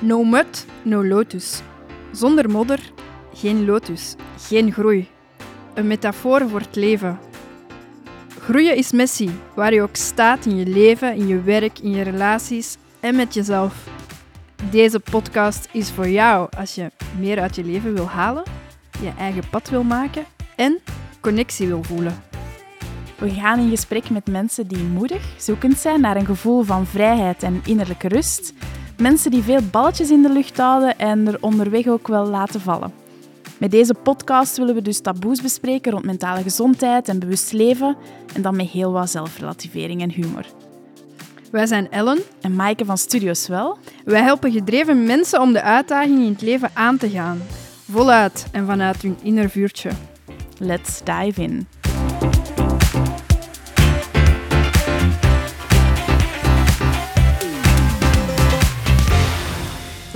No mud, no lotus. Zonder modder, geen lotus, geen groei. Een metafoor voor het leven. Groeien is missie, waar je ook staat in je leven, in je werk, in je relaties en met jezelf. Deze podcast is voor jou als je meer uit je leven wil halen, je eigen pad wil maken en connectie wil voelen. We gaan in gesprek met mensen die moedig, zoekend zijn naar een gevoel van vrijheid en innerlijke rust. Mensen die veel balletjes in de lucht houden en er onderweg ook wel laten vallen. Met deze podcast willen we dus taboes bespreken rond mentale gezondheid en bewust leven en dan met heel wat zelfrelativering en humor. Wij zijn Ellen En Maaike van Studios wel. Wij helpen gedreven mensen om de uitdagingen in het leven aan te gaan. Voluit en vanuit hun inner vuurtje. Let's dive in.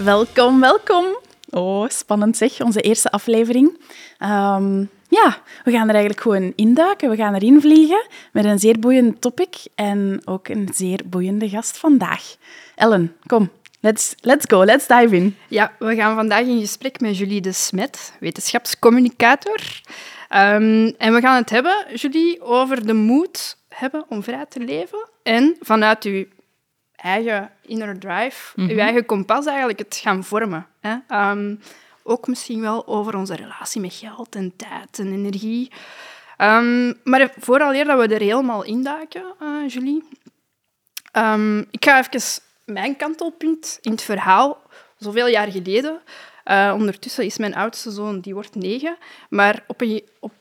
Welkom, welkom. Oh, spannend zeg, onze eerste aflevering. Ehm, ja, we gaan er eigenlijk gewoon induiken. We gaan erin vliegen met een zeer boeiend topic en ook een zeer boeiende gast vandaag. Ellen, kom, let's, let's go, let's dive in. Ja, we gaan vandaag in gesprek met Julie de Smet, wetenschapscommunicator. Ehm, en we gaan het hebben, Julie, over de moed hebben om vrij te leven en vanuit uw eigen inner drive, uw eigen kompas eigenlijk het gaan vormen. Hè? Ehm, ook misschien wel over onze relatie met geld en tijd en energie. Ehm, maar vooraleer dat we er helemaal induiken, uh, Julie, ehm, ik ga even mijn kantelpunt in het verhaal, zoveel jaar geleden. Uh, ondertussen is mijn oudste zoon, die wordt negen, maar op een, op,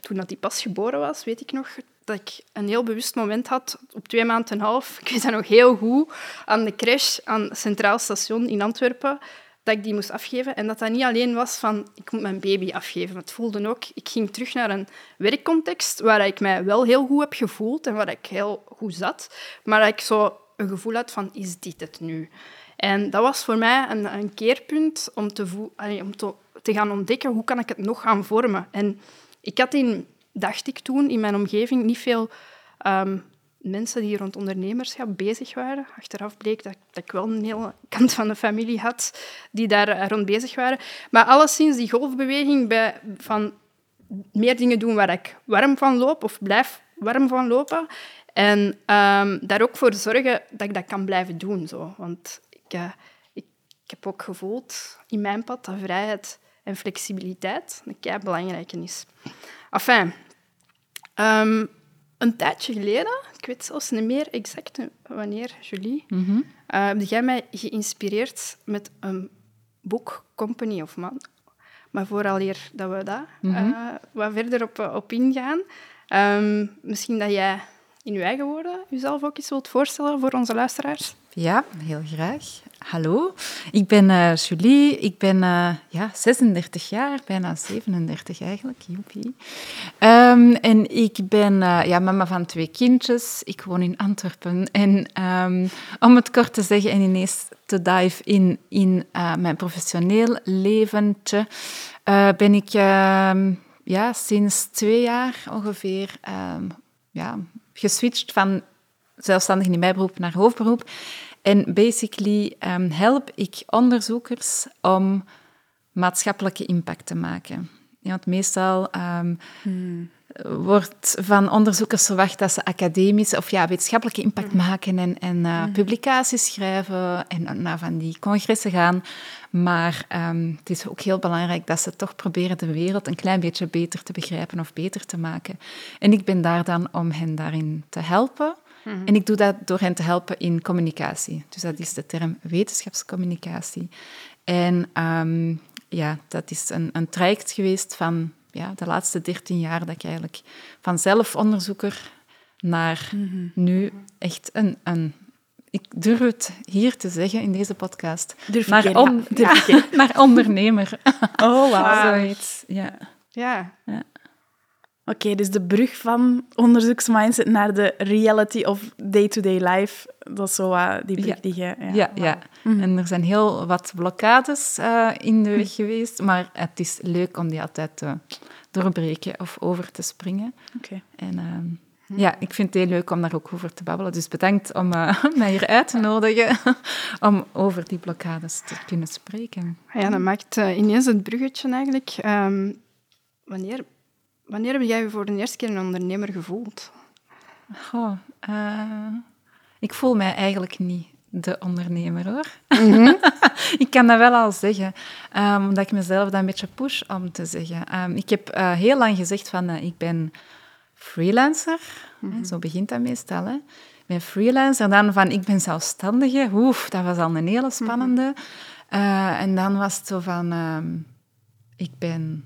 toen dat hij pas geboren was, weet ik nog dat ik een heel bewust moment had op twee maanden en een half. Ik weet dat nog heel goed, aan de crash aan Centraal Station in Antwerpen, dat ik die moest afgeven. En dat dat niet alleen was van, ik moet mijn baby afgeven. Het voelde ook, ik ging terug naar een werkcontext waar ik mij wel heel goed heb gevoeld en waar ik heel goed zat. Maar dat ik zo een gevoel had van, is dit het nu? En dat was voor mij een, een keerpunt om, te, om te, te gaan ontdekken, hoe kan ik het nog gaan vormen? En ik had in dacht ik toen in mijn omgeving niet veel ehm, mensen die rond ondernemerschap bezig waren. Achteraf bleek dat, dat, ik wel een hele kant van de familie had die daar eh, rond bezig waren. Maar alleszins die golfbeweging bij, van meer dingen doen waar ik warm van loop of blijf warm van lopen. En um, daar ook voor zorgen dat ik dat kan blijven doen. Zo. Want ik, uh, ik, ik, heb ook gevoeld in mijn pad dat vrijheid en flexibiliteit een kei belangrijke is. Enfin, um, een tijdje geleden, ik weet zelfs niet meer exact wanneer, Julie, mm -hmm. uh, heb jij mij geïnspireerd met een boek, Company of Man. Maar vooraleer dat we daar mm -hmm. uh, wat verder op, op ingaan, um, misschien dat jij in uw eigen woorden jezelf ook eens wilt voorstellen voor onze luisteraars. Ja, heel graag. Hallo, ik ben uh, Julie, ik ben uh, ja, 36 jaar, bijna 37 eigenlijk, joepie. Um, en ik ben uh, ja, mama van twee kindjes, ik woon in Antwerpen. En um, om het kort te zeggen en ineens te dive in, in mijn professioneel leventje, ben ik um, ja, sinds twee jaar ongeveer ja, geswitcht van zelfstandig in bijberoep naar hoofdberoep. En basically um, help ik onderzoekers om maatschappelijke impact te maken. Ja, want meestal um, hmm. wordt van onderzoekers verwacht dat ze academische of ja, wetenschappelijke impact maken en, en uh, hmm. publicaties schrijven en naar van die congressen gaan. Maar um, het is ook heel belangrijk dat ze toch proberen de wereld een klein beetje beter te begrijpen of beter te maken. En ik ben daar dan om hen daarin te helpen. Mm-hmm. En ik doe dat door hen te helpen in communicatie. Dus dat is de term wetenschapscommunicatie. En um, ja, dat is een, een traject geweest van ja, de laatste dertien jaar dat ik eigenlijk van zelfonderzoeker naar mm-hmm. nu echt een, een ik durf het hier te zeggen in deze podcast. Durf naar, on, ja, ja, naar ondernemer. Oh, wow. Zoiets, ja. Ja. ja. Oké, okay, dus de brug van onderzoeksmindset naar de reality of day-to-day life, dat is zo uh, die brug ja. die je... Ja, ja. ja. Mm -hmm. en er zijn heel wat blokkades uh, in de weg geweest, maar het is leuk om die altijd te doorbreken of over te springen. Oké. Okay. En uh, Ja, ik vind het heel leuk om daar ook over te babbelen. Dus bedankt om uh, mij hier uit te nodigen om over die blokkades te kunnen spreken. Ja, dat maakt uh, ineens het bruggetje eigenlijk. Um, wanneer, wanneer heb jij je voor de eerste keer een ondernemer gevoeld? Uh, ik voel mij eigenlijk niet de ondernemer, hoor. Mm -hmm. ik kan dat wel al zeggen, um, omdat ik mezelf dat een beetje push om te zeggen. Um, ik heb uh, heel lang gezegd van, uh, ik ben freelancer. Mm -hmm. Zo begint dat meestal, hè. Ik ben freelancer. En dan van, ik ben zelfstandige. Oef, dat was al een hele spannende. Mm -hmm. uh, en dan was het zo van, um, ik ben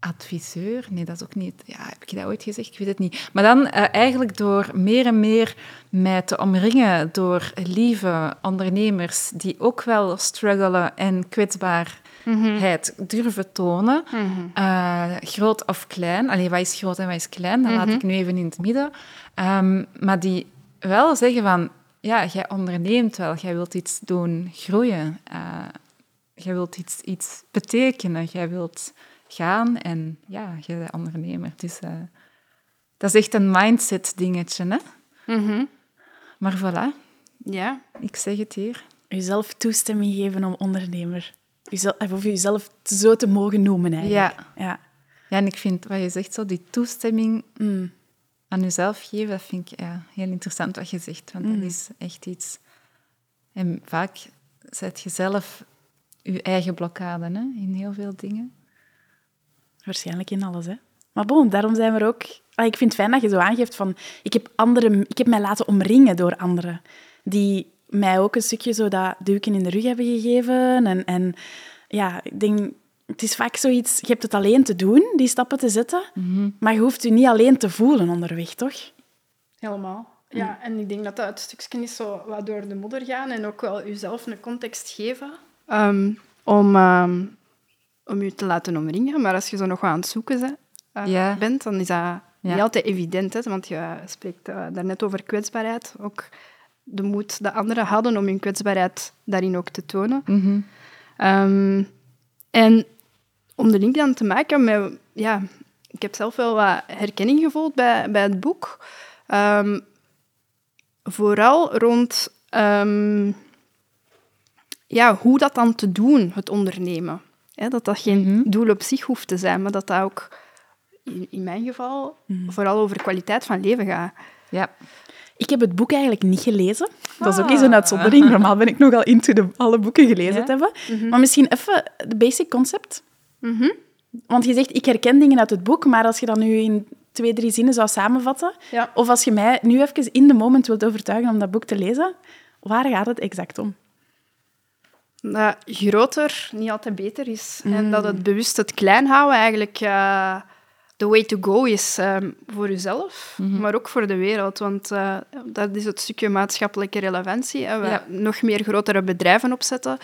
adviseur. Nee, dat is ook niet... Ja, heb ik dat ooit gezegd? Ik weet het niet. Maar dan uh, eigenlijk door meer en meer mij te omringen door lieve ondernemers die ook wel struggelen en kwetsbaarheid durven tonen. Mm-hmm. Uh, groot of klein. Allee, wat is groot en wat is klein? Dat laat ik nu even in het midden. Um, maar die wel zeggen van... Ja, jij onderneemt wel. Jij wilt iets doen groeien. Uh, jij wilt iets, iets betekenen. Jij wilt gaan en ja, je bent ondernemer. Dus uh, dat is echt een mindset dingetje, hè? Mm-hmm. Maar voilà. Ja. Ik zeg het hier. Jezelf toestemming geven om ondernemer. Jezelf, of jezelf zo te mogen noemen, eigenlijk. Ja. ja. Ja, en ik vind wat je zegt, zo, die toestemming mm. aan jezelf geven, dat vind ik ja, heel interessant wat je zegt. Want mm. dat is echt iets... En vaak zet je zelf je eigen blokkade hè, in heel veel dingen. Waarschijnlijk in alles, hè. Maar bon, daarom zijn we er ook... Ah, ik vind het fijn dat je zo aangeeft van... Ik heb, anderen, ik heb mij laten omringen door anderen. Die mij ook een stukje zo dat duwken in de rug hebben gegeven. En, en ja, ik denk... Het is vaak zoiets... Je hebt het alleen te doen, die stappen te zetten. Mm-hmm. Maar je hoeft je niet alleen te voelen onderweg, toch? Helemaal. Ja, en ik denk dat dat het stukje is zo wat door de modder gaan en ook wel jezelf een context geven. Um, om... Um, om je te laten omringen. Maar als je zo nog aan het zoeken bent, ja. bent dan is dat niet altijd evident. Hè? Want je spreekt uh, daarnet over kwetsbaarheid. Ook de moed dat anderen hadden om hun kwetsbaarheid daarin ook te tonen. Mm-hmm. Um, en om de link dan te maken met... Ja, ik heb zelf wel wat herkenning gevoeld bij, bij het boek. Um, vooral rond um, ja, hoe dat dan te doen, het ondernemen. Hè, dat dat geen mm-hmm. doel op zich hoeft te zijn, maar dat dat ook in, in mijn geval mm-hmm. vooral over kwaliteit van leven gaat. Ja. Ik heb het boek eigenlijk niet gelezen. Dat is ook eens een uitzondering. Normaal ben ik nogal into de, alle boeken gelezen Ja. te hebben. Mhm. Maar misschien even de basic concept. Mhm. Want je zegt, ik herken dingen uit het boek, maar als je dat nu in twee, drie zinnen zou samenvatten, Ja. of als je mij nu even in de moment wilt overtuigen om dat boek te lezen, waar gaat het exact om? Dat groter niet altijd beter is. Mm. En dat het bewust het klein houden eigenlijk eh, de way to go is ehm, voor jezelf, Mhm. maar ook voor de wereld. Want eh, dat is het stukje maatschappelijke relevantie. Hè. We Ja. nog meer grotere bedrijven opzetten.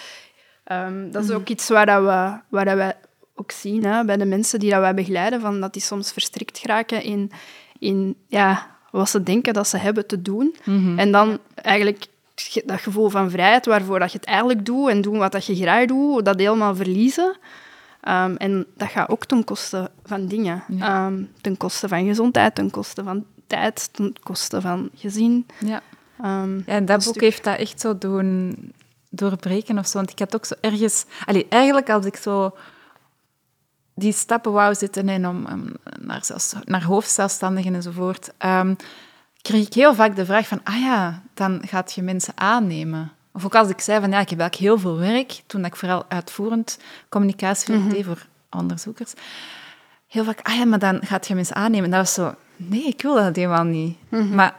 Ehm, dat is Mhm. ook iets waar, dat we, waar dat wij ook zien hè, bij de mensen die dat wij begeleiden, van dat die soms verstrikt geraken in, in ja, wat ze denken dat ze hebben te doen. Mhm. En dan eigenlijk dat gevoel van vrijheid waarvoor dat je het eigenlijk doet en doen wat dat je graag doet, dat helemaal verliezen. Um, en dat gaat ook ten koste van dingen. Ja. Um, ten koste van gezondheid, ten koste van tijd, ten koste van gezin. Ja. Um, Ja, en dat boek stuk- heeft dat echt zo doen doorbreken of zo. Want ik had ook zo ergens... Allee, eigenlijk als ik zo die stappen wou zitten en om, om naar, zelfs, naar hoofdzelfstandigen enzovoort, ehm, kreeg ik heel vaak de vraag van, ah ja, dan gaat je mensen aannemen. Of ook als ik zei van, ja, ik heb eigenlijk heel veel werk, toen ik vooral uitvoerend communicatie deed voor onderzoekers, heel vaak, ah ja, maar dan gaat je mensen aannemen. Dat was zo, nee, ik wil dat helemaal niet. Maar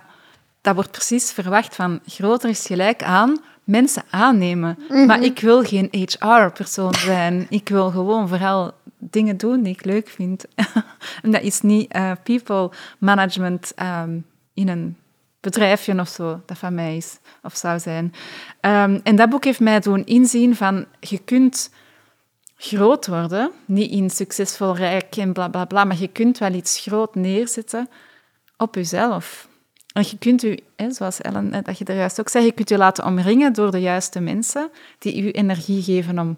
dat wordt precies verwacht van groter is gelijk aan mensen aannemen. Maar ik wil geen HR-persoon zijn. Ik wil gewoon vooral dingen doen die ik leuk vind. en dat is niet eh, people management ehm, in een bedrijfje of zo, dat van mij is of zou zijn. Ehm, en dat boek heeft mij doen inzien van je kunt groot worden, niet in succesvol rijk en bla bla bla, maar je kunt wel iets groot neerzetten op jezelf. En je kunt hè, zoals Ellen, dat je er juist ook zei, je kunt je laten omringen door de juiste mensen die u energie geven om,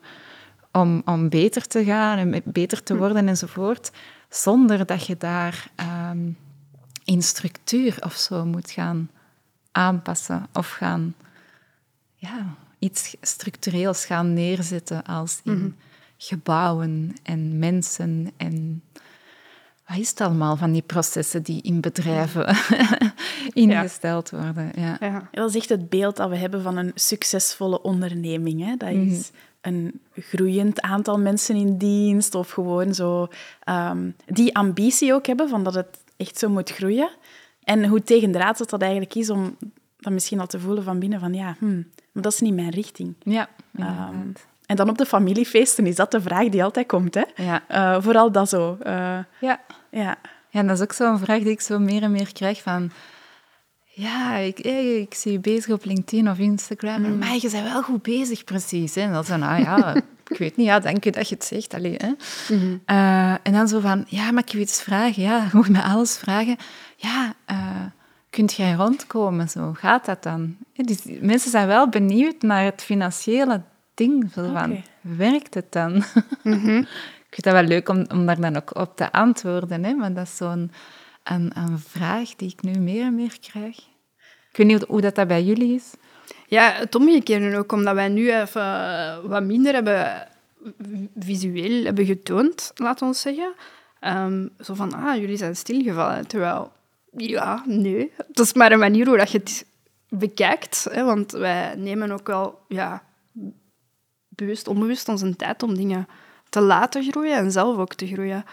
om, om beter te gaan en beter te worden enzovoort, zonder dat je daar ehm, in structuur of zo moet gaan aanpassen of gaan ja, iets structureels gaan neerzetten als in gebouwen en mensen en wat is het allemaal van die processen die in bedrijven ingesteld worden. Ja. Dat is echt het beeld dat we hebben van een succesvolle onderneming. Hè? Dat is een groeiend aantal mensen in dienst of gewoon zo ehm, die ambitie ook hebben van dat het echt zo moet groeien. En hoe tegendraads dat, dat eigenlijk is om dat misschien al te voelen van binnen van ja, hmm, maar dat is niet mijn richting. Ja, inderdaad. en dan op de familiefeesten is dat de vraag die altijd komt. Hè? ja. Eh, vooral dat zo. eh, ja. ja. Ja, en dat is ook zo'n vraag die ik zo meer en meer krijg van... Ja, ik, ik zie je bezig op LinkedIn of Instagram. Mm. Maar je bent wel goed bezig, precies. Hè? En dan zo, nou ja, ik weet niet, ja, dank je dat je het zegt. Allee, hè? Mhm. Eh, en dan zo van, ja, mag ik je iets vragen? Ja, je mag me alles vragen. Ja, eh, kunt jij rondkomen? Zo, gaat dat dan? Ja, dus mensen zijn wel benieuwd naar het financiële ding. Zo van, werkt het dan? Mhm. Ik vind dat wel leuk om, om daar dan ook op te antwoorden. Hè? Want dat is zo'n een, een vraag die ik nu meer en meer krijg. Ik weet niet hoe, hoe dat, dat bij jullie is. Ja, het omgekeerde ook, omdat wij nu even eh, wat minder hebben visueel hebben getoond, laten we ons zeggen. Ehm, zo van, ah, jullie zijn stilgevallen. Terwijl, ja, nee. Dat is maar een manier hoe dat je het bekijkt. Hè, want wij nemen ook wel, ja, bewust, onbewust onze tijd om dingen te laten groeien en zelf ook te groeien.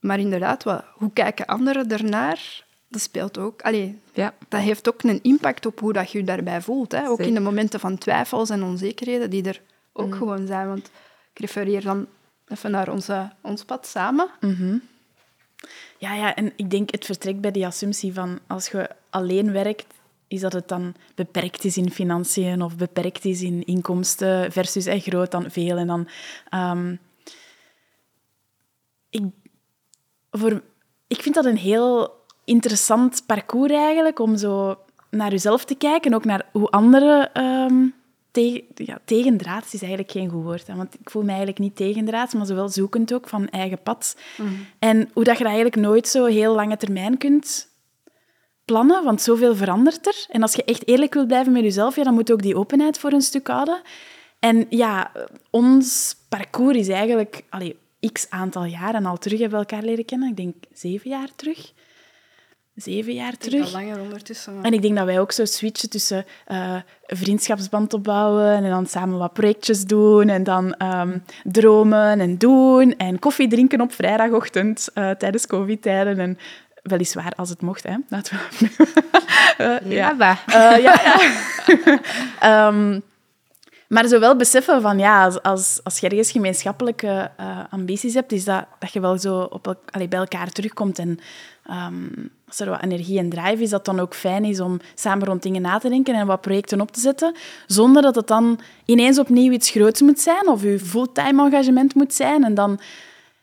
Maar inderdaad, wat, hoe kijken anderen ernaar? Dat speelt ook. Allee, Ja, dat heeft ook een impact op hoe dat je je daarbij voelt. Hè? Ook Zeker. in de momenten van twijfels en onzekerheden die er ook gewoon zijn. Want ik refereer dan even naar onze, ons pad samen. Ja, ja, en ik denk het vertrekt bij die assumptie van als je alleen werkt, is dat het dan beperkt is in financiën of beperkt is in inkomsten versus eh, groot dan veel. En dan, ehm, ik, voor, ik vind dat een heel interessant parcours eigenlijk, om zo naar jezelf te kijken, ook naar hoe anderen ehm tegen, ja, tegendraads is eigenlijk geen goed woord, hè, want ik voel me eigenlijk niet tegendraads, maar zowel zoekend ook van eigen pad. En hoe dat je dat eigenlijk nooit zo heel lange termijn kunt plannen, want zoveel verandert er. En als je echt eerlijk wilt blijven met jezelf, ja, dan moet je ook die openheid voor een stuk houden. En ja, ons parcours is eigenlijk allee, x aantal jaren al terug hebben we elkaar leren kennen. Ik denk zeven jaar terug. Zeven jaar terug. langer ondertussen. maar- En ik denk dat wij ook zo switchen tussen eh, een vriendschapsband opbouwen en dan samen wat projectjes doen en dan ehm, dromen en doen en koffie drinken op vrijdagochtend eh, tijdens covid-tijden. En weliswaar als het mocht, hè. Laten we... Ja. Eh, ja, ja. Ehm, maar zo wel beseffen van, ja, als, als, als je ergens gemeenschappelijke eh, ambities hebt, is dat, dat je wel zo op, el- allee, bij elkaar terugkomt. En ehm, als er wat energie en drive is, dat dan ook fijn is om samen rond dingen na te denken en wat projecten op te zetten, zonder dat het dan ineens opnieuw iets groots moet zijn of je fulltime engagement moet zijn. En dan,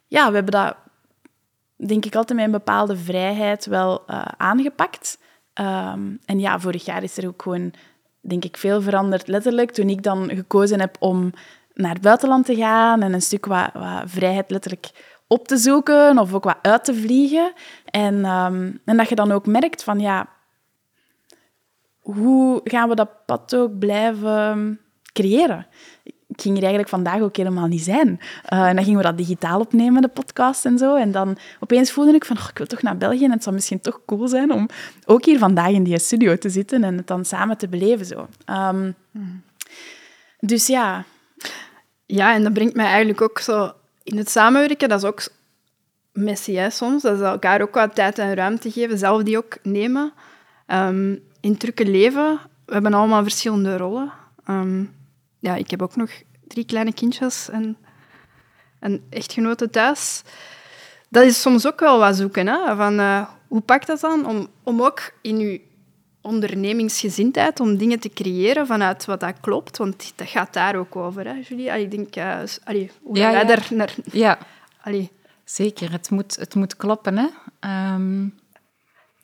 ja, we hebben dat denk ik altijd met een bepaalde vrijheid wel eh, aangepakt. Ehm, en ja, vorig jaar is er ook gewoon, denk ik, veel veranderd. Letterlijk, toen ik dan gekozen heb om naar het buitenland te gaan en een stuk wat, wat vrijheid letterlijk op te zoeken of ook wat uit te vliegen. En, ehm, en dat je dan ook merkt van, ja, hoe gaan we dat pad ook blijven creëren? Ik ging hier eigenlijk vandaag ook helemaal niet zijn. Eh, en dan gingen we dat digitaal opnemen, de podcast en zo. En dan opeens voelde ik van, oh, ik wil toch naar België en het zou misschien toch cool zijn om ook hier vandaag in die studio te zitten en het dan samen te beleven. Zo. Ehm, Dus ja, Ja, en dat brengt mij eigenlijk ook zo... In het samenwerken, dat is ook messy hè, soms. Dat is elkaar ook wat tijd en ruimte geven, zelf die ook nemen. Ehm, in het drukke leven, we hebben allemaal verschillende rollen. Ehm, ja, ik heb ook nog drie kleine kindjes en een echtgenote thuis. Dat is soms ook wel wat zoeken. Hè? Van, eh, hoe pakt dat dan om, om ook in je ondernemingsgezindheid om dingen te creëren vanuit wat dat klopt? Want dat gaat daar ook over, hè, Julie? Allee, ik denk, eh, s- allee, hoe Ja, jij ja. daar naar... Ja, Allee, zeker. Het moet, het moet kloppen, hè. Ehm,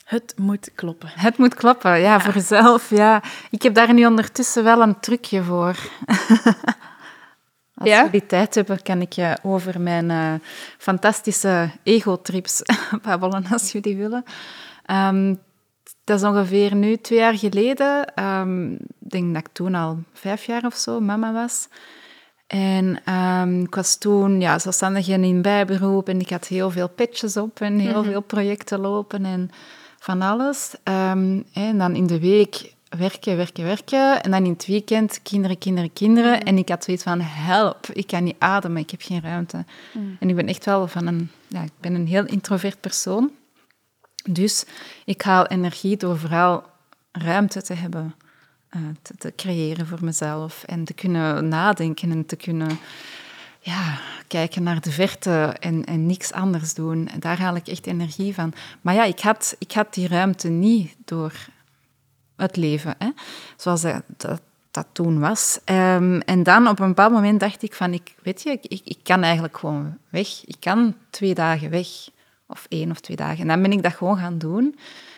het moet kloppen. het moet kloppen, ja, voor jezelf. Ja. Ik heb daar nu ondertussen wel een trucje voor. Als Ja? jullie tijd hebben, kan ik je over mijn eh, fantastische ego-trips babbelen, als jullie willen. Ehm, dat is ongeveer nu twee jaar geleden. Ehm, ik denk dat ik toen al vijf jaar of zo mama was. En ehm, ik was toen ja, zelfstandige in bijberoep en ik had heel veel pitches op en heel veel projecten lopen en van alles. Ehm, en dan in de week werken, werken, werken. En dan in het weekend kinderen, kinderen, kinderen. En ik had zoiets van, help, ik kan niet ademen, ik heb geen ruimte. En ik ben echt wel van een... Ja, ik ben een heel introvert persoon. Dus ik haal energie door vooral ruimte te hebben, uh, te, creëren voor mezelf en te kunnen nadenken en te kunnen ja, kijken naar de verte en, en niks anders doen. En daar haal ik echt energie van. Maar ja, ik had, ik had die ruimte niet door het leven, hè? zoals dat, dat, toen was. Um, en dan op een bepaald moment dacht ik van, ik, weet je, ik, ik kan eigenlijk gewoon weg. Ik kan twee dagen weg. Of één of twee dagen. En dan ben ik dat gewoon gaan doen.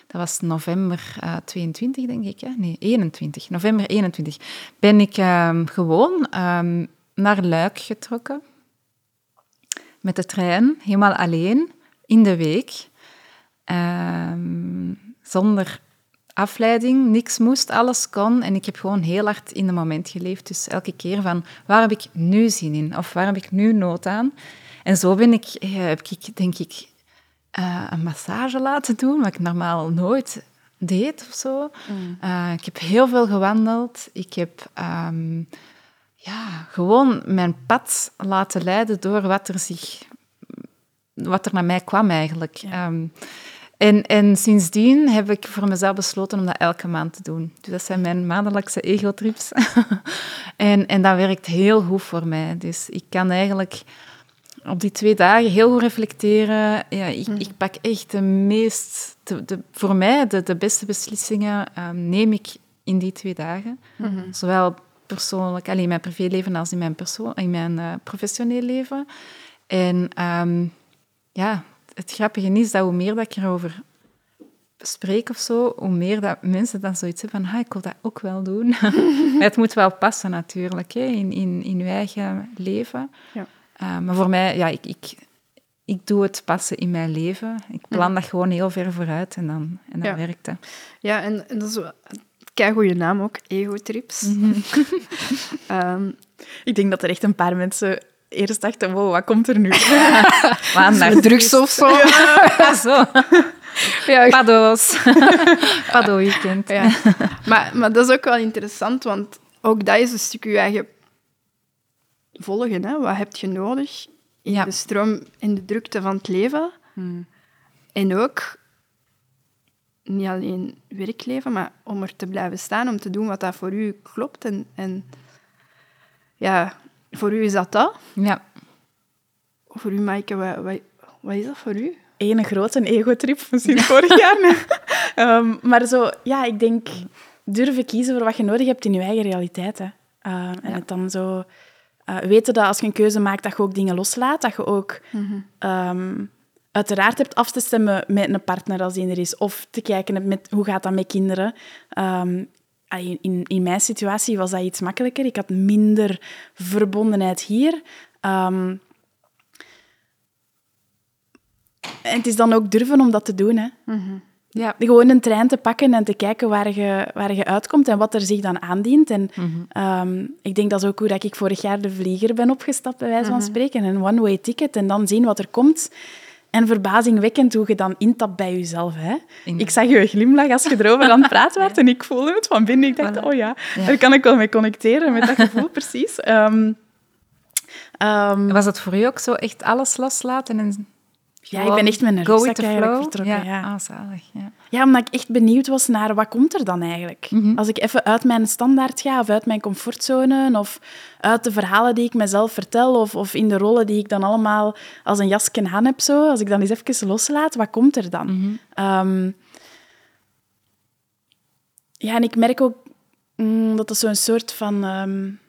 Dat was november uh, 22, denk ik. Hè? Nee, 21. November 21. Ben ik um, gewoon um, naar Luik getrokken. Met de trein, helemaal alleen, in de week. Um, zonder afleiding, niks moest, alles kon. En ik heb gewoon heel hard in het moment geleefd. Dus elke keer van, waar heb ik nu zin in? Of waar heb ik nu nood aan? En zo ben ik, heb ik, denk ik, uh, een massage laten doen, wat ik normaal nooit deed of zo. Mm. Uh, ik heb heel veel gewandeld. Ik heb um, ja, gewoon mijn pad laten leiden door wat er, zich, wat er naar mij kwam eigenlijk. Ja. Um, en, en sindsdien heb ik voor mezelf besloten om dat elke maand te doen. Dus dat zijn mijn maandelijkse ego-trips. en, en dat werkt heel goed voor mij. Dus ik kan eigenlijk op die twee dagen heel goed reflecteren. Ja, ik, mm. ik pak echt de meest, de, de, voor mij de, de beste beslissingen um, neem ik in die twee dagen. Mm -hmm. Zowel persoonlijk, alleen in mijn privéleven als in mijn, persoon, in mijn uh, professioneel leven. En um, ja, het grappige is dat hoe meer dat ik erover spreek of zo, hoe meer dat mensen dan zoiets hebben van, ah, ik wil dat ook wel doen. het moet wel passen natuurlijk, hè, in, in, in je eigen leven. Ja. Uh, maar voor mij, ja, ik, ik, ik doe het passen in mijn leven. Ik plan ja. dat gewoon heel ver vooruit en dan, en dan ja. werkt het. Ja, en, en dat is een goede naam ook, Ego-trips. Mm -hmm. um, ik denk dat er echt een paar mensen eerst dachten, wow, wat komt er nu? Maandag. Drugs of zo. Ja, zo. Ja, Pado's. Pado-weekend. Ja. Maar, maar dat is ook wel interessant, want ook dat is een stuk je eigen volgen. Hè? Wat heb je nodig in ja. de stroom, in de drukte van het leven? Hmm. En ook niet alleen werkleven, maar om er te blijven staan, om te doen wat dat voor u klopt. En, en ja, voor u is dat dat. Ja. Voor u, Maaike, wat, wat, wat is dat voor u? Een grote ego-trip sinds vorig jaar. um, maar zo, ja, ik denk durven kiezen voor wat je nodig hebt in je eigen realiteit. Hè. Uh, en ja. het dan zo uh, weten dat als je een keuze maakt, dat je ook dingen loslaat. Dat je ook mm -hmm. um, uiteraard hebt af te stemmen met een partner als die er is. Of te kijken met hoe gaat dat met kinderen. Um, in, in mijn situatie was dat iets makkelijker. Ik had minder verbondenheid hier. Um, en het is dan ook durven om dat te doen. Hè. Mm -hmm. Ja, gewoon een trein te pakken en te kijken waar je, waar je uitkomt en wat er zich dan aandient. En mm -hmm. um, ik denk dat is ook hoe dat ik vorig jaar de vlieger ben opgestapt, bij wijze van -hmm. spreken. Een one-way ticket en dan zien wat er komt. En verbazingwekkend hoe je dan intapt bij jezelf. Hè? Ik zag je glimlach als je erover aan het praten werd en ik voelde het van binnen. Ik dacht, voilà. oh ja, ja, daar kan ik wel mee connecteren, met dat gevoel precies. Um, um, Was het voor u ook zo echt alles loslaten en ja, ik ben echt met een rugzak eigenlijk vertrokken. Ja, ja. Ah. Ja. ja, omdat ik echt benieuwd was naar wat komt er dan eigenlijk. Mm -hmm. Als ik even uit mijn standaard ga, of uit mijn comfortzone, of uit de verhalen die ik mezelf vertel, of, of in de rollen die ik dan allemaal als een jasje aan heb, zo, als ik dan eens even loslaat, wat komt er dan? Mm -hmm. um, ja, en ik merk ook mm, dat dat zo'n soort van um,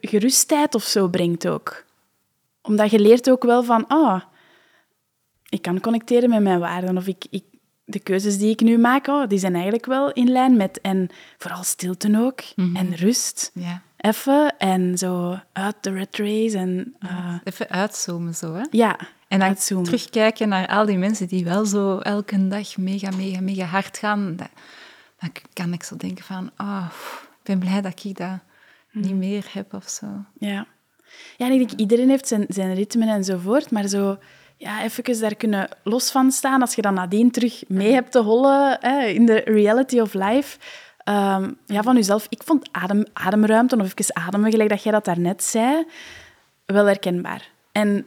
gerustheid of zo brengt ook. Omdat je leert ook wel van, ah, oh, ik kan connecteren met mijn waarden. Of ik, ik, de keuzes die ik nu maak, oh, die zijn eigenlijk wel in lijn met... En vooral stilte ook. Mm -hmm. En rust. Ja. Even. En zo uit de red race. En, uh, Even uitzoomen zo, hè? Ja. En dan Uitzoomen. terugkijken naar al die mensen die wel zo elke dag mega, mega, mega hard gaan. Dan kan ik zo denken van, oh, ik ben blij dat ik dat niet meer heb of zo. Ja. Ja, en ik denk, iedereen heeft zijn, zijn ritmen enzovoort, maar zo ja, even daar kunnen los van staan als je dan nadien terug mee hebt te hollen hè, in de reality of life. Ehm, ja, van jezelf. Ik vond adem, ademruimte, of even ademen, gelijk dat jij dat daarnet zei, wel herkenbaar. En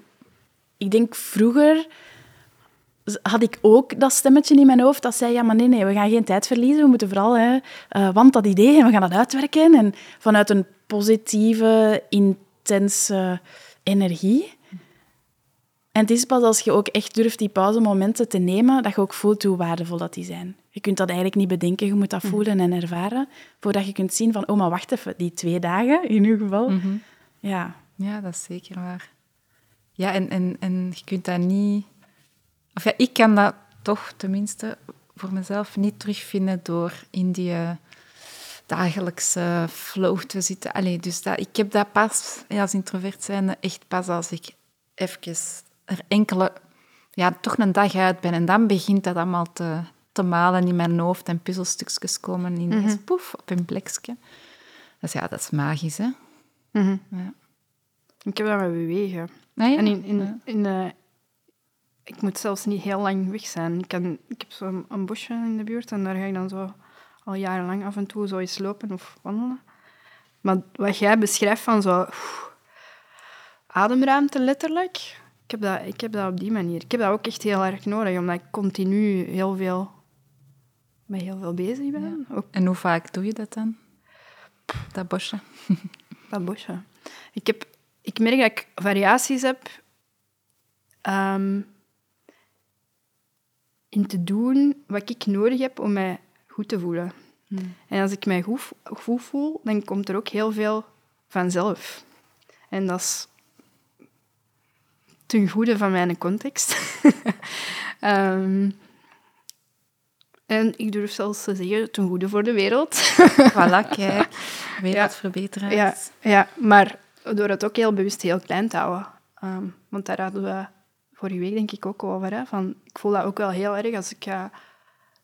ik denk vroeger had ik ook dat stemmetje in mijn hoofd dat zei, ja, maar nee, nee, we gaan geen tijd verliezen. We moeten vooral, hè, eh, want dat idee, en we gaan dat uitwerken. En vanuit een positieve, intense energie. En het is pas als je ook echt durft die pauzemomenten te nemen, dat je ook voelt hoe waardevol dat die zijn. Je kunt dat eigenlijk niet bedenken, je moet dat voelen en ervaren, voordat je kunt zien van, oh, maar wacht even, die twee dagen, in uw geval, ja, Ja, dat is zeker waar. Ja, en, en, en je kunt dat niet... Of ja, ik kan dat toch tenminste voor mezelf niet terugvinden door in die eh, dagelijkse flow te zitten. Allee, dus dat, ik heb dat pas, als introvert zijnde, echt pas als ik even er enkele... Ja, toch een dag uit ben. En dan begint dat allemaal te, te malen in mijn hoofd en puzzelstukjes komen ineens poef, op een plekje. Dus ja, dat is magisch, hè? Mhm. Ja. Ik heb dat met bewegen. Ah, ja? En in, in, Ja. in, eh, ik moet zelfs niet heel lang weg zijn. Ik, kan, ik heb zo'n een bosje in de buurt en daar ga ik dan zo al jarenlang af en toe zo eens lopen of wandelen. Maar wat jij beschrijft van zo oef, ademruimte letterlijk, ik heb, dat, ik heb dat op die manier. Ik heb dat ook echt heel erg nodig, omdat ik continu heel veel, met heel veel bezig ben. En hoe vaak doe je dat dan? Dat bosje? Dat bosje. Ik, heb, ik merk dat ik variaties heb ehm, in te doen wat ik nodig heb om mij goed te voelen. En als ik mij goed, goed voel, dan komt er ook heel veel vanzelf. En dat is ten goede van mijn context. Ehm, en ik durf zelfs te zeggen, ten goede voor de wereld. Voilà, kijk. Wereldverbeteraars. Ja, ja, maar door het ook heel bewust heel klein te houden. Ehm, want daar hadden we vorige week denk ik ook over. Hè, van, ik voel dat ook wel heel erg als, ik, eh,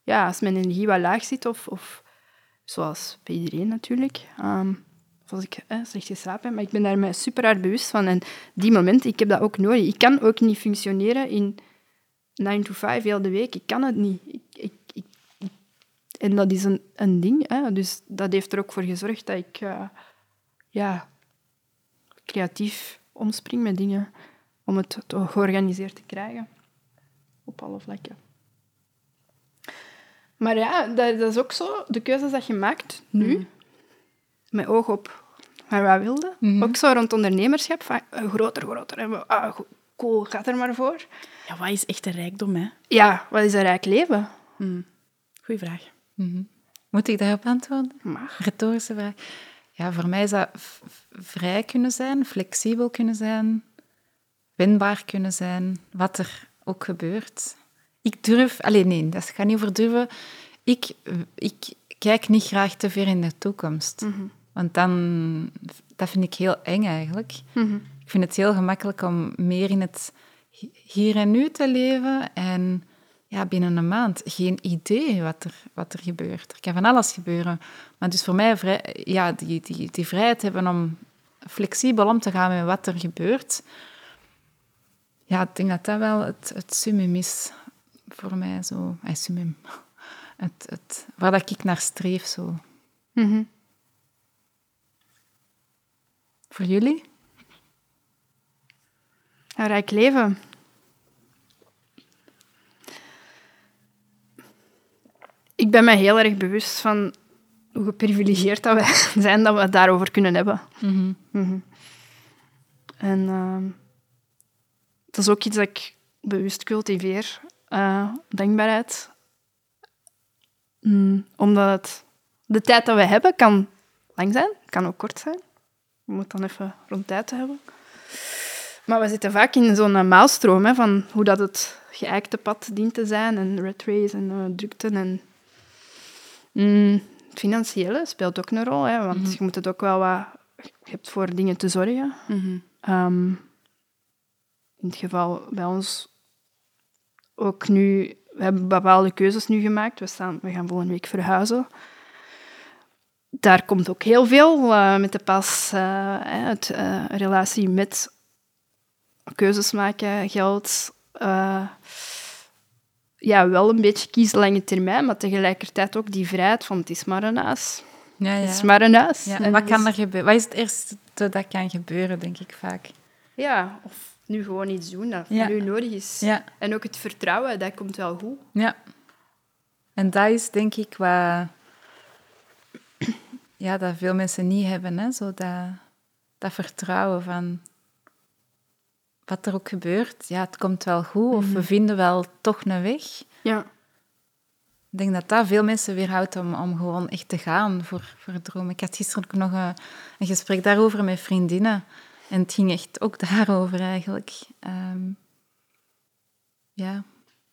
ja, als mijn energie wat laag zit. Of, of zoals bij iedereen natuurlijk. Ehm, als ik eh, slecht geslapen heb. Maar ik ben daar mij super hard bewust van. En die momenten, ik heb dat ook nodig. Ik kan ook niet functioneren in 9 to 5 heel de week. Ik kan het niet. Ik, ik, ik, en dat is een, een ding. Hè? Dus dat heeft er ook voor gezorgd dat ik eh, ja, creatief omspring met dingen om het georganiseerd te krijgen. Op alle vlakken. Maar ja, dat, is ook zo. De keuzes dat je maakt nu, met oog op waar we wilden. Ook zo rond ondernemerschap. Van, eh, groter, groter. En we, ah, cool, gaat er maar voor. ja, wat is echt een rijkdom, hè? Ja, wat is een rijk leven? Goeie vraag. Mhm. Moet ik daarop antwoorden? Mag. Retorische vraag. Ja, voor mij is dat vrij kunnen zijn, flexibel kunnen zijn, wendbaar kunnen zijn, wat er ook gebeurt. Ik durf... Alleen nee, dat gaat niet over durven. Ik, ik kijk niet graag te ver in de toekomst. Want dan... Dat vind ik heel eng eigenlijk. Ik vind het heel gemakkelijk om meer in het hi- hier en nu te leven en ja, binnen een maand geen idee wat er, wat er gebeurt. Er kan van alles gebeuren. Maar dus voor mij vrij, ja, die, die, die vrijheid hebben om flexibel om te gaan met wat er gebeurt. Ja, ik denk dat dat wel het, het summum is voor mij. Zo. Summum. Het, het, waar dat ik naar streef. Zo. Mhm. Voor jullie? Een rijk leven. Ik ben me heel erg bewust van hoe geprivilegeerd dat wij zijn dat we het daarover kunnen hebben. Mhm. En ehm, dat is ook iets dat ik bewust cultiveer. eh, dankbaarheid. Mm, omdat het, de tijd dat we hebben kan lang zijn, kan ook kort zijn. Je moet dan even rond tijd hebben. Maar we zitten vaak in zo'n eh, maalstroom hè, van hoe dat het geëikte pad dient te zijn en red race en drukte. En, Mm, het financiële speelt ook een rol, hè, want je moet het ook wel wat... Je hebt voor dingen te zorgen. Ehm, in het geval bij ons ook nu... We hebben bepaalde keuzes nu gemaakt. We, staan, we gaan volgende week verhuizen. Daar komt ook heel veel uh, met de pas. Uh, het uh, relatie met keuzes maken, geld. ja, wel een beetje kiezen lange termijn, maar tegelijkertijd ook die vrijheid van het is maar een huis. Ja, ja. Het is maar een huis. Ja, en wat kan er gebeuren? Wat is het eerste dat kan gebeuren, denk ik vaak? Ja, of nu gewoon iets doen dat voor u nodig is. Ja. En ook het vertrouwen, dat komt wel goed. Ja. En dat is denk ik wat... Ja, dat veel mensen niet hebben, hè? Zo dat, dat vertrouwen van... Wat er ook gebeurt, ja, het komt wel goed. Of we mhm. vinden wel toch een weg. Ja. Ik denk dat dat veel mensen weerhoudt om, om gewoon echt te gaan voor, voor dromen. Ik had gisteren ook nog een, een gesprek daarover met vriendinnen. En het ging echt ook daarover eigenlijk. Um, ja,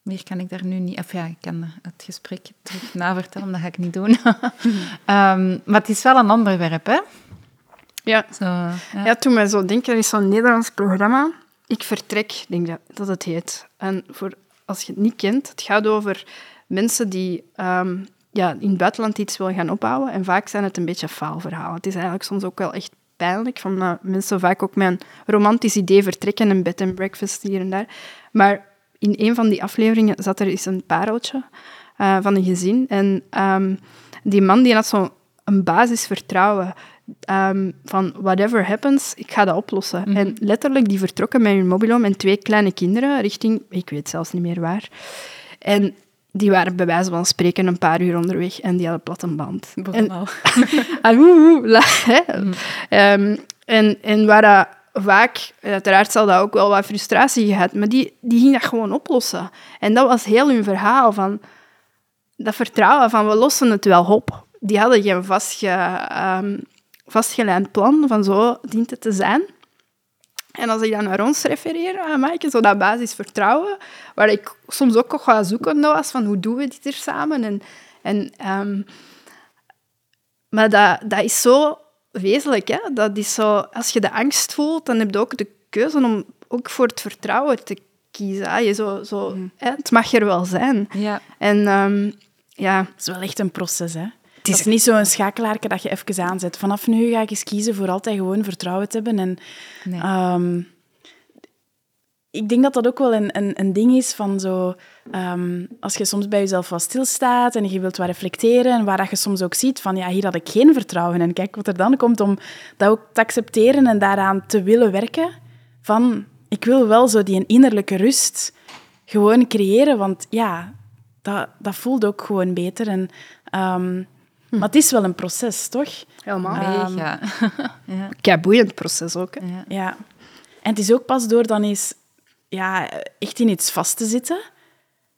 meer kan ik daar nu niet... Of ja, ik kan het gesprek terug navertellen, dat ga ik niet doen. um, maar het is wel een onderwerp, hè? Ja. Zo, ja. ja, toen mij zo denken, er is zo'n Nederlands programma. Ik vertrek, denk dat, dat het heet. En voor, als je het niet kent, het gaat over mensen die um, ja, in het buitenland iets willen gaan opbouwen. En vaak zijn het een beetje faalverhalen. Het is eigenlijk soms ook wel echt pijnlijk. Van uh, mensen vaak ook met een romantisch idee vertrekken, een bed and breakfast hier en daar. Maar in een van die afleveringen zat er eens een pareltje uh, van een gezin. En um, die man die had zo'n basisvertrouwen um, van whatever happens, ik ga dat oplossen. Mhm. En letterlijk, die vertrokken met hun mobiel en twee kleine kinderen richting, ik weet zelfs niet meer waar. En die waren bij wijze van spreken een paar uur onderweg en die hadden platte band. En, ah, mm. ehm, en, en waar dat vaak, uiteraard zal dat ook wel wat frustratie gehad, maar die, die ging dat gewoon oplossen. En dat was heel hun verhaal van dat vertrouwen van we lossen het wel op. Die hadden geen vastge, um, plan van zo dient het te zijn. En als ik dan naar ons refereer, aan Maaike, zo dat basisvertrouwen, waar ik soms ook nog wat zoekende was van hoe doen we dit hier samen. En, en, um, maar dat, dat is zo wezenlijk. Hè? Dat is zo, als je de angst voelt, dan heb je ook de keuze om ook voor het vertrouwen te kiezen. Je zo, zo, mm. hè? Het mag er wel zijn. Ja. En um, ja... Het is wel echt een proces, hè? Het is niet zo'n schakelaarke dat je even aanzet. Vanaf nu ga ik eens kiezen voor altijd gewoon vertrouwen te hebben. En, nee. Ehm, ik denk dat dat ook wel een, een, een ding is van zo... Um, als je soms bij jezelf wat stilstaat en je wilt wat reflecteren en waar dat je soms ook ziet van ja, hier had ik geen vertrouwen en kijk wat er dan komt om dat ook te accepteren en daaraan te willen werken. Van, ik wil wel zo die innerlijke rust gewoon creëren, want ja, dat, dat voelt ook gewoon beter. En um, Hm. Maar het is wel een proces, toch? Helemaal. Um, ja. ja. boeiend proces ook. Ja. ja. En het is ook pas door dan eens ja, echt in iets vast te zitten,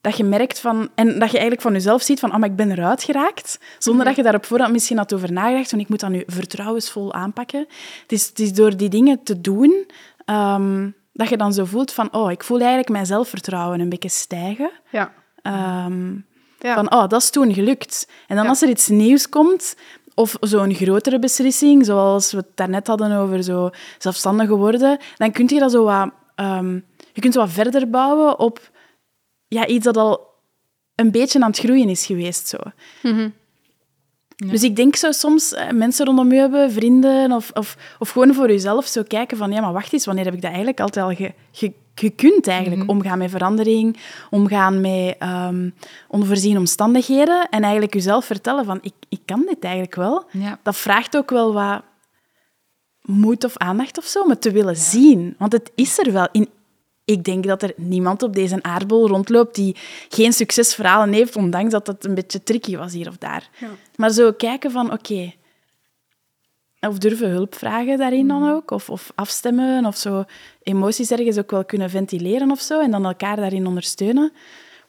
dat je merkt van... En dat je eigenlijk van jezelf ziet van, oh, maar ik ben eruit geraakt. Zonder mhm. dat je daar op voorhand misschien had over nagedacht, van ik moet dat nu vertrouwensvol aanpakken. Het is, het is door die dingen te doen... Um, dat je dan zo voelt van, oh, ik voel eigenlijk mijn zelfvertrouwen een beetje stijgen. Ja. Um, van, oh, dat is toen gelukt. En dan als er iets nieuws komt, of zo'n grotere beslissing, zoals we het daarnet hadden over zo zelfstandig worden, dan kun je dat zo wat... Um, je kunt wat verder bouwen op ja, iets dat al een beetje aan het groeien is geweest. Zo. Mhm. Dus ik denk zo soms eh, mensen rondom je hebben, vrienden, of, of, of gewoon voor jezelf zo kijken van, ja, maar wacht eens, wanneer heb ik dat eigenlijk altijd al ge, ge, je kunt eigenlijk mhm. omgaan met verandering, omgaan met um, onvoorziene omstandigheden en eigenlijk jezelf vertellen van ik, ik kan dit eigenlijk wel. Dat vraagt ook wel wat moed of aandacht of zo, om het te willen zien. Want het is er wel. In, ik denk dat er niemand op deze aardbol rondloopt die geen succesverhalen heeft, ondanks dat het een beetje tricky was hier of daar. Ja. Maar zo kijken van, oké, of durven hulp vragen daarin dan mm. ook. Of, of afstemmen of zo emoties ergens ook wel kunnen ventileren of zo. En dan elkaar daarin ondersteunen.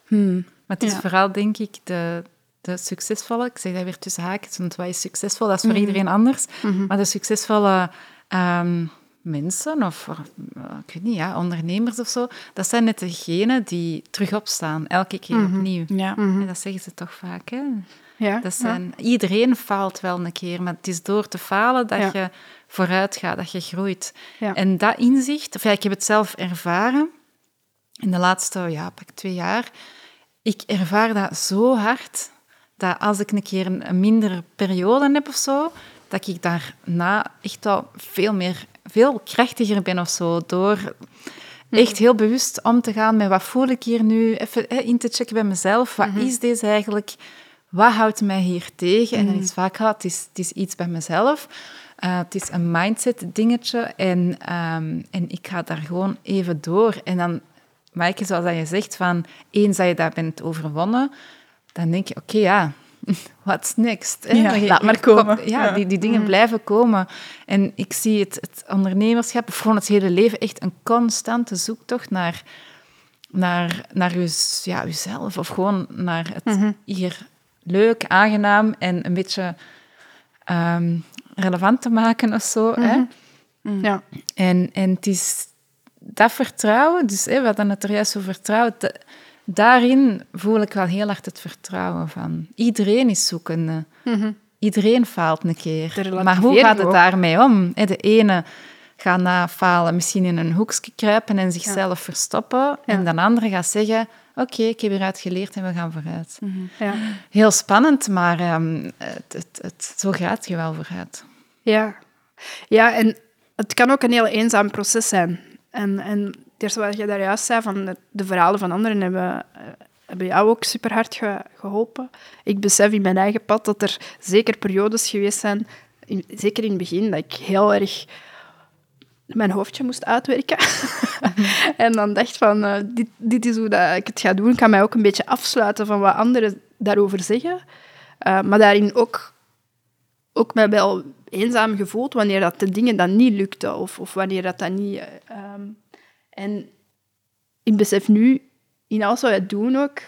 Hmm. Maar het is vooral, denk ik, de, de succesvolle... Ik zeg dat weer tussen haakjes, want wat is succesvol? Dat is voor mhm. iedereen anders. Mhm. Maar de succesvolle ehm, mensen, of uh, ik weet niet, ja, ondernemers of zo, dat zijn net degenen die terug opstaan, elke keer mhm. opnieuw. Ja. En dat zeggen ze toch vaak, hè? Ja, dat zijn, Iedereen faalt wel een keer, maar het is door te falen dat je vooruit gaat, dat je groeit. En dat inzicht, of ja, ik heb het zelf ervaren, in de laatste ja, pak twee jaar, ik ervaar dat zo hard dat als ik een keer een, een mindere periode heb of zo, dat ik daarna echt al veel meer, veel krachtiger ben of zo. Door echt heel bewust om te gaan met wat voel ik hier nu, even in te checken bij mezelf. Wat is deze eigenlijk? Wat houdt mij hier tegen? En dan is vaak, het is, het is iets bij mezelf. Uh, het is een mindset dingetje en, um, en ik ga daar gewoon even door. En dan maak je, zoals je zegt, van eens dat je daar bent overwonnen, dan denk je, oké, ja, what's next? Hè? Ja, laat maar komen. Ja, Die, die dingen blijven komen. En ik zie het, het ondernemerschap, of gewoon het hele leven, echt een constante zoektocht naar, naar, naar uw, ja, uzelf. Of gewoon naar het mhm. hier leuk, aangenaam en een beetje um, relevant te maken of zo. hè? Mhm. Mhm. Ja. En, en het is dat vertrouwen, dus hè, we hadden het er juist over vertrouwen, daarin voel ik wel heel hard het vertrouwen van. Iedereen is zoekende. Mhm. Iedereen faalt een keer. Maar hoe gaat het daarmee om? De ene gaat na falen misschien in een hoekje kruipen en zichzelf verstoppen. En de andere gaat zeggen, oké, ik heb hieruit geleerd en we gaan vooruit. Mhm. ja. Heel spannend, maar um, het, het, het, zo gaat je wel vooruit. Ja. ja, en het kan ook een heel eenzaam proces zijn. En, en het wat je daar juist zei, van de, verhalen van anderen hebben, eh, hebben jou ook super hard geholpen. Ik besef in mijn eigen pad dat er zeker periodes geweest zijn, zeker in het begin, dat ik heel erg mijn hoofdje moest uitwerken. en dan dacht van, uh, dit, dit is hoe dat ik het ga doen. Ik kan mij ook een beetje afsluiten van wat anderen daarover zeggen. Uh, maar daarin ook, ook mij wel eenzaam gevoeld wanneer dat de dingen dan niet lukten. Of, of wanneer dat dan niet... Um, en ik besef nu, in alles wat wij doen ook,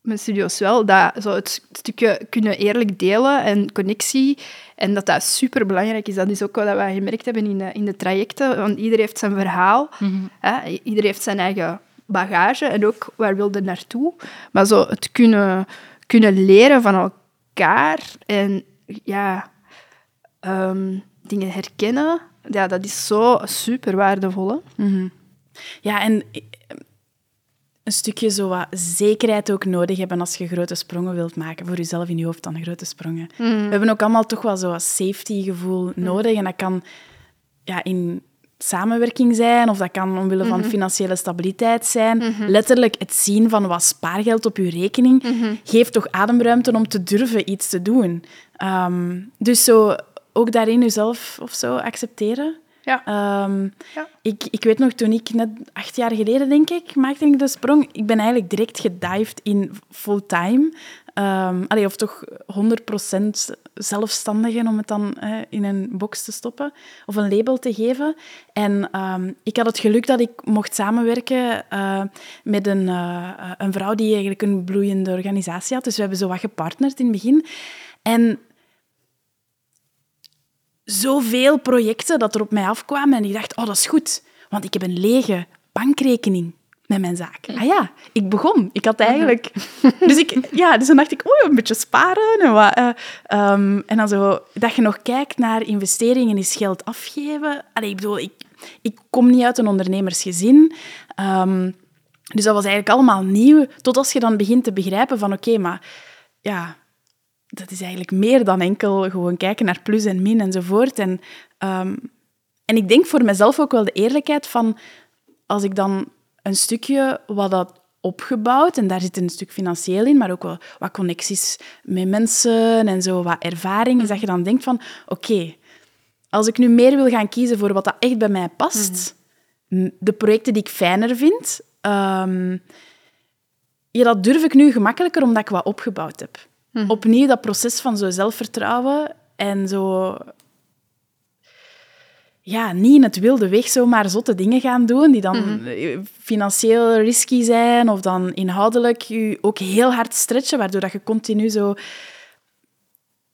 met studio's wel, dat zo het stukje kunnen eerlijk delen en connectie, en dat dat super belangrijk is. Dat is ook wat wij gemerkt hebben in de, in de trajecten, want iedereen heeft zijn verhaal, mm hè? iedereen heeft zijn eigen bagage en ook waar wilde naartoe. Maar zo het kunnen, kunnen leren van elkaar en ja, Ehm, dingen herkennen, ja, dat is zo super waardevol. Ja, en eh, een stukje zo wat zekerheid ook nodig hebben als je grote sprongen wilt maken. Voor jezelf in je hoofd dan grote sprongen. Mhm. We hebben ook allemaal toch wel zo'n safety-gevoel mhm. nodig. En dat kan ja, in samenwerking zijn, of dat kan omwille van financiële stabiliteit zijn. Letterlijk het zien van wat spaargeld op je rekening geeft toch ademruimte om te durven iets te doen. Ehm, dus zo ook daarin jezelf of zo accepteren. Ja. Ehm, ja. Ik, ik weet nog, toen ik net acht jaar geleden, denk ik, maakte ik de sprong. Ik ben eigenlijk direct gedived in fulltime. Um, of toch 100% zelfstandigen, om het dan in een box te stoppen. Of een label te geven. En um, ik had het geluk dat ik mocht samenwerken uh, met een, uh, een vrouw die eigenlijk een bloeiende organisatie had. Dus we hebben zo wat gepartnerd in het begin. En zoveel projecten dat er op mij afkwamen. En ik dacht, oh, dat is goed. Want ik heb een lege bankrekening met mijn zaak. Ah ja, ik begon. Ik had eigenlijk... Dus, ik, ja, dus dan dacht ik, oh, een beetje sparen. En, wat, uh, um, en dan zo, dat je nog kijkt naar investeringen, is geld afgeven. Allee, ik bedoel, ik, ik kom niet uit een ondernemersgezin. Um, dus dat was eigenlijk allemaal nieuw. Tot als je dan begint te begrijpen van, oké, maar ja, dat is eigenlijk meer dan enkel gewoon kijken naar plus en min enzovoort. En, um, en ik denk voor mezelf ook wel de eerlijkheid van als ik dan een stukje wat dat opgebouwd, en daar zit een stuk financieel in, maar ook wel wat connecties met mensen en zo, wat ervaring, is dat je dan denkt van, oké, als ik nu meer wil gaan kiezen voor wat dat echt bij mij past, mhm. de projecten die ik fijner vind, um, ja, dat durf ik nu gemakkelijker omdat ik wat opgebouwd heb. Mhm. Opnieuw dat proces van zo zelfvertrouwen en zo... Ja, niet in het wilde weg zomaar zotte dingen gaan doen die dan mhm. financieel risky zijn of dan inhoudelijk je ook heel hard stretchen, waardoor dat je continu zo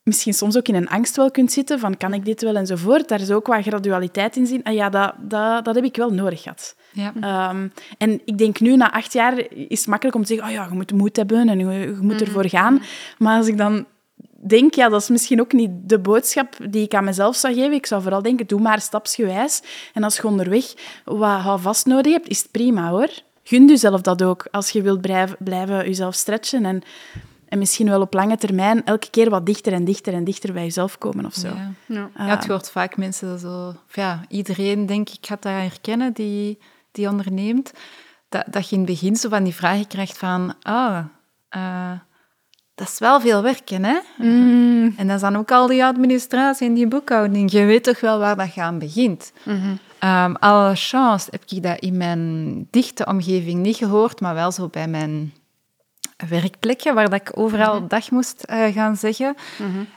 misschien soms ook in een angst wel kunt zitten van kan ik dit wel enzovoort. Daar is ook wat gradualiteit in zien. En ja, dat, dat, dat heb ik wel nodig gehad. Ja. Ehm, en ik denk nu, na acht jaar, is het makkelijk om te zeggen, oh ja, je moet moed hebben en je, je moet ervoor mhm. gaan. Maar als ik dan denk, ja, dat is misschien ook niet de boodschap die ik aan mezelf zou geven. Ik zou vooral denken, doe maar stapsgewijs. En als je onderweg wat vast nodig hebt, is het prima, hoor. gun jezelf dat ook. Als je wilt blijven, blijven jezelf stretchen en, en misschien wel op lange termijn elke keer wat dichter en dichter en dichter bij jezelf komen of zo. Ja. Ja. Ah, Ja, het hoort vaak mensen zo... Ja, iedereen, denk ik, gaat dat herkennen die, die onderneemt. Dat, dat je in het begin zo van die vragen krijgt van... Ah, eh, dat is wel veel werken, hè? Mm. En dat is dan ook al die administratie en die boekhouding. Je weet toch wel waar dat aan begint. Ehm, alle chance heb ik dat in mijn dichte omgeving niet gehoord, maar wel zo bij mijn werkplekken, waar dat ik overal dag moest eh, gaan zeggen.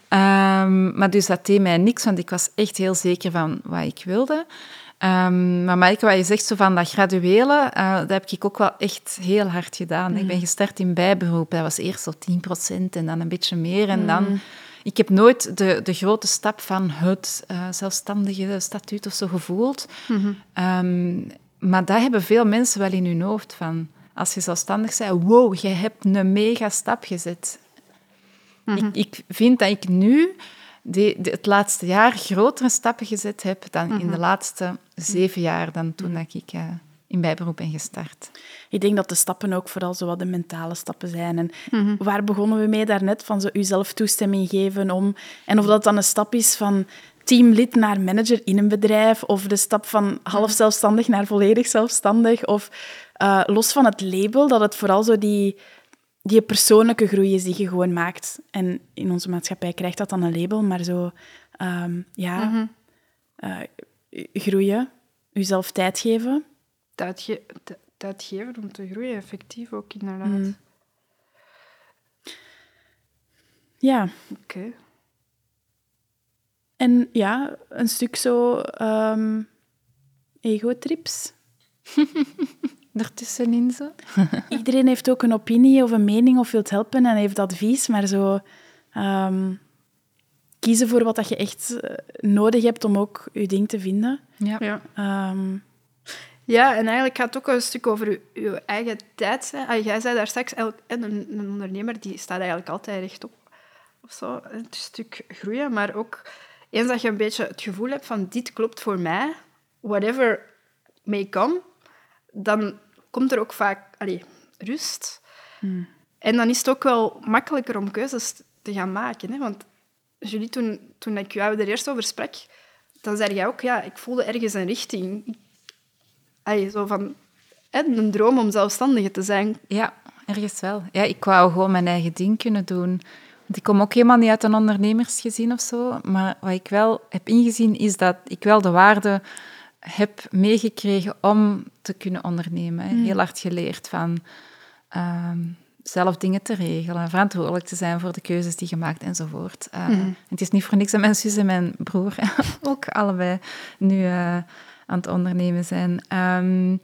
Ehm, maar dus dat deed mij niks, want ik was echt heel zeker van wat ik wilde. Ehm, maar Maaike, wat je zegt zo van dat graduele, eh, dat heb ik ook wel echt heel hard gedaan. Ik ben gestart in bijberoep. Dat was eerst zo 10% en dan een beetje meer. En dan... Ik heb nooit de, de grote stap van het eh, zelfstandige statuut of zo gevoeld. Ehm, maar dat hebben veel mensen wel in hun hoofd. Van, als je zelfstandig bent, wow, je hebt een mega stap gezet. ik, ik vind dat ik nu die, die- het laatste jaar grotere stappen gezet heb dan in de laatste zeven jaar, dan toen dat ik eh, in bijberoep ben gestart. Ik denk dat de stappen ook vooral zo wat de mentale stappen zijn. En waar begonnen we mee daarnet? Van zo uzelf toestemming geven om... En of dat dan een stap is van teamlid naar manager in een bedrijf, of de stap van half zelfstandig naar volledig zelfstandig, of eh, los van het label, dat het vooral zo die, die persoonlijke groei is die je gewoon maakt. En in onze maatschappij krijgt dat dan een label, maar zo... ehm, ja, eh, groeien, jezelf tijd geven. Tijd, ge- tijd geven om te groeien, effectief ook inderdaad. Mm. Ja, Oké. En ja, een stuk zo ehm ego-trips. Ertussenin zo. Iedereen heeft ook een opinie of een mening of wil helpen en heeft advies, maar zo ehm, kiezen voor wat dat je echt eh, nodig hebt om ook je ding te vinden. Ja. Ja. Ehm, ja, en eigenlijk gaat het ook een stuk over je, eigen tijd. zijn. Ah, jij zei daar straks, een, een ondernemer die staat eigenlijk altijd rechtop. Of zo, een stuk groeien, maar ook eens dat je een beetje het gevoel hebt van dit klopt voor mij, whatever may come, dan komt er ook vaak allee, rust. En dan is het ook wel makkelijker om keuzes te gaan maken. Hè? Want Julie, toen, toen ik jou er eerst over sprak, dan zei jij ook, ja, ik voelde ergens een richting. Allee, zo van, een droom om zelfstandige te zijn. Ja, ergens wel. Ja, ik wou gewoon mijn eigen ding kunnen doen. Want ik kom ook helemaal niet uit een ondernemersgezin of zo. Maar wat ik wel heb ingezien, is dat ik wel de waarde heb meegekregen om te kunnen ondernemen. hè. Heel hard geleerd van ehm, zelf dingen te regelen, verantwoordelijk te zijn voor de keuzes die je maakt enzovoort. Eh, Het is niet voor niks dat mijn zus en mijn broer ook allebei nu eh, aan het ondernemen zijn. Ehm, ik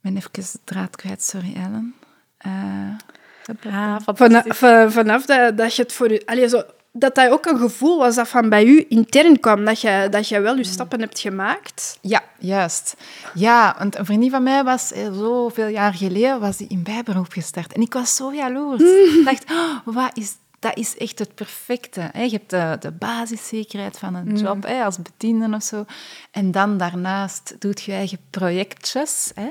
ben even de draad kwijt, sorry Ellen. Eh, ah, Vanaf, va- vanaf dat, dat je het voor je... Allee, zo, dat dat ook een gevoel was dat van bij u intern kwam, dat je, dat je wel je stappen hebt gemaakt. ja, juist. Ja, want een vriendin van mij was eh, zoveel jaar geleden was die in bijberoep gestart. En ik was zo jaloers. Ik dacht, oh, wat is, dat is echt het perfecte. Je hebt de, de basiszekerheid van een job hè, als bediende of zo. En dan daarnaast doet je eigen projectjes. Hè?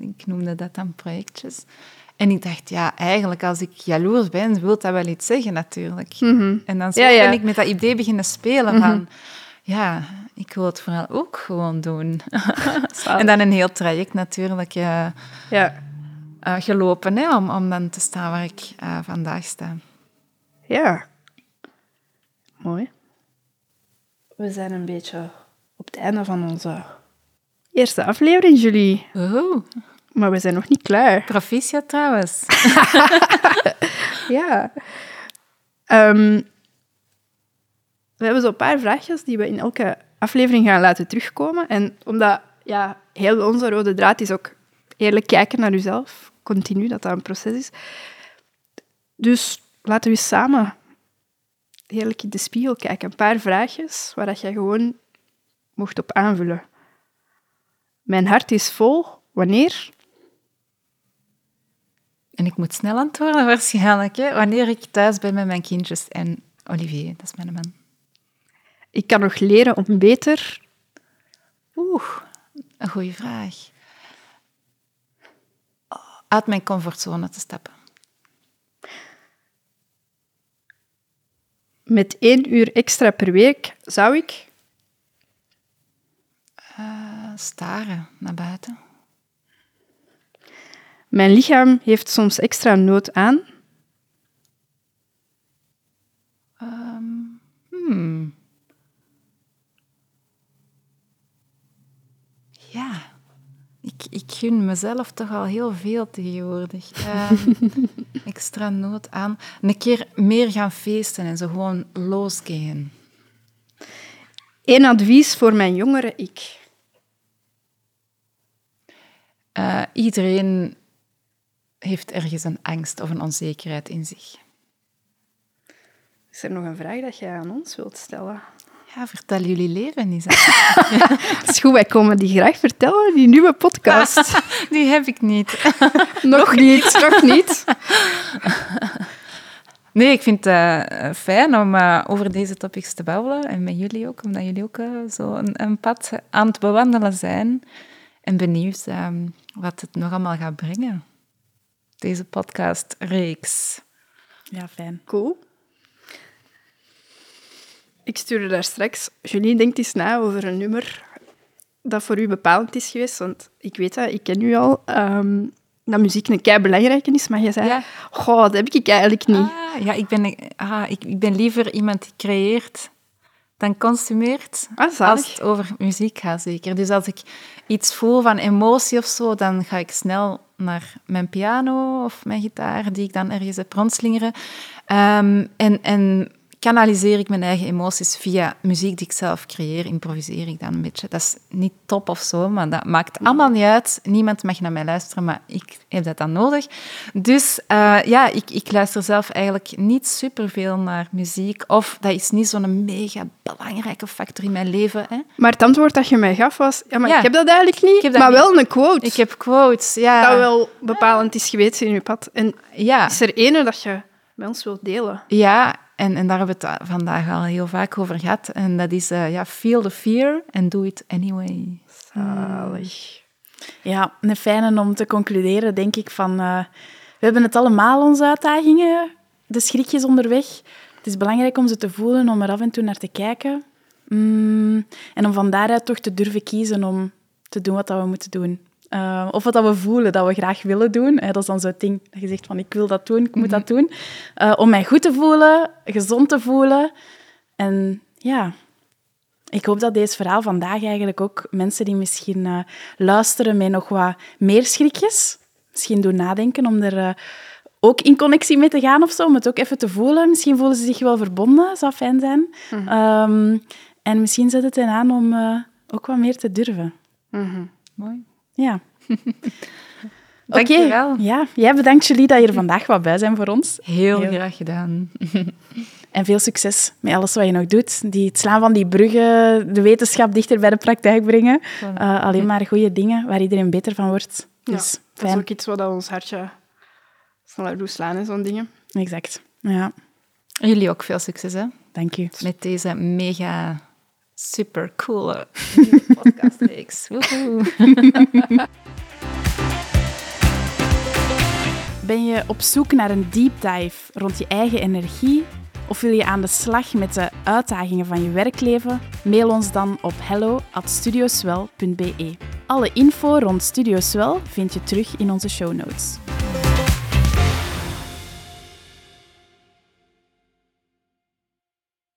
Ik noemde dat dan projectjes. En ik dacht, ja, eigenlijk als ik jaloers ben, wil dat wel iets zeggen natuurlijk. En dan zo Ja, ja. ben ik met dat idee beginnen spelen van... Ja, ik wil het vooral ook gewoon doen. en dan een heel traject natuurlijk eh, Ja. eh, gelopen hè, om, om dan te staan waar ik eh, vandaag sta. Ja. Mooi. We zijn een beetje op het einde van onze eerste aflevering, Julie. Oeh, Maar we zijn nog niet klaar. proficiat trouwens. Ja. Ehm, we hebben zo'n paar vraagjes die we in elke aflevering gaan laten terugkomen. En omdat ja, heel onze rode draad is ook eerlijk kijken naar jezelf, continu, dat dat een proces is. Dus laten we samen eerlijk in de spiegel kijken. Een paar vraagjes waar dat jij gewoon mocht op aanvullen. Mijn hart is vol. Wanneer? En ik moet snel antwoorden waarschijnlijk. Hè, wanneer ik thuis ben met mijn kindjes en Olivier, dat is mijn man. Ik kan nog leren om beter. Oeh, een goede vraag. Uit mijn comfortzone te stappen. Met één uur extra per week zou ik Uh, staren naar buiten. Mijn lichaam heeft soms extra nood aan. Um, hmm. Ja, ik, ik gun mezelf toch al heel veel tegenwoordig. Um, extra nood aan. Een keer meer gaan feesten en zo gewoon losgaan. Eén advies voor mijn jongere ik. Uh, iedereen heeft ergens een angst of een onzekerheid in zich. Is er nog een vraag dat je aan ons wilt stellen? Ja, vertel jullie leven eens. Het is goed, wij komen die graag vertellen, die nieuwe podcast. die heb ik niet. nog niet, nog niet. Nee, ik vind het uh, fijn om uh, over deze topics te babbelen. En met jullie ook, omdat jullie ook uh, zo een, een, pad aan het bewandelen zijn. En benieuwd ehm, wat het nog allemaal gaat brengen. Deze podcast-reeks. Ja, fijn. Cool. Ik stuurde daar straks... Julie denkt eens na over een nummer dat voor u bepalend is geweest. Want ik weet dat, ik ken u al... Um, dat muziek een kei belangrijke is, maar je zei, ja. goh, dat heb ik eigenlijk niet. Ah, ja, ik ben, ah, ik, ik ben liever iemand die creëert dan consumeert. Ah, als het over muziek gaat, zeker. Dus als ik iets voel van emotie of zo, dan ga ik snel naar mijn piano of mijn gitaar, die ik dan ergens heb rondslingeren. Um, en, en kanaliseer ik mijn eigen emoties via muziek die ik zelf creëer, improviseer ik dan een beetje. Dat is niet top of zo, maar dat maakt allemaal niet uit. Niemand mag naar mij luisteren, maar ik heb dat dan nodig. Dus uh, ja, ik, ik luister zelf eigenlijk niet superveel naar muziek. Of dat is niet zo'n mega belangrijke factor in mijn leven. Hè. Maar het antwoord dat je mij gaf was, ja, maar ja. ik heb dat eigenlijk niet, dat maar niet. wel een quote. Ik heb quotes, ja. Dat wel bepalend is geweest in je pad. En ja. is er ene dat je met ons wilt delen? Ja, en, en daar hebben we het vandaag al heel vaak over gehad. En dat is, uh, ja, feel the fear and do it anyway. Zalig. Ja, een fijne om te concluderen, denk ik, van... Uh, we hebben het allemaal, onze uitdagingen, de schrikjes onderweg. Het is belangrijk om ze te voelen, om er af en toe naar te kijken. Mm, en om van daaruit toch te durven kiezen om te doen wat we moeten doen. Uh, of wat dat we voelen dat we graag willen doen. Hè, dat is dan zo'n ding dat je zegt van ik wil dat doen, ik moet dat doen. Uh, om mij goed te voelen, gezond te voelen. En ja, ik hoop dat deze verhaal vandaag eigenlijk ook mensen die misschien uh, luisteren met nog wat meer schrikjes, misschien doen nadenken om er ook in connectie mee te gaan of zo, om het ook even te voelen. Misschien voelen ze zich wel verbonden, zou fijn zijn. Mm -hmm. um, en misschien zet het hen aan om ook wat meer te durven. Mm -hmm. Mooi. Ja. Wel. Ja, jij bedankt Julie dat je er vandaag wat bij zijn voor ons. Heel, Heel. graag gedaan. En veel succes met alles wat je nog doet. Die, het slaan van die bruggen, de wetenschap dichter bij de praktijk brengen. Uh, alleen maar goede dingen waar iedereen beter van wordt. Dus ja, dat is ook iets wat ons hartje sneller doet slaan, zo'n dingen. Exact, ja. Jullie ook veel succes, hè? Dank je. Met deze mega super coole podcastreeks. Ben je op zoek naar een deep dive rond je eigen energie? Of wil je aan de slag met de uitdagingen van je werkleven? Mail ons dan op hello@studioswell.be. Alle info rond Studio Swell vind je terug in onze show notes.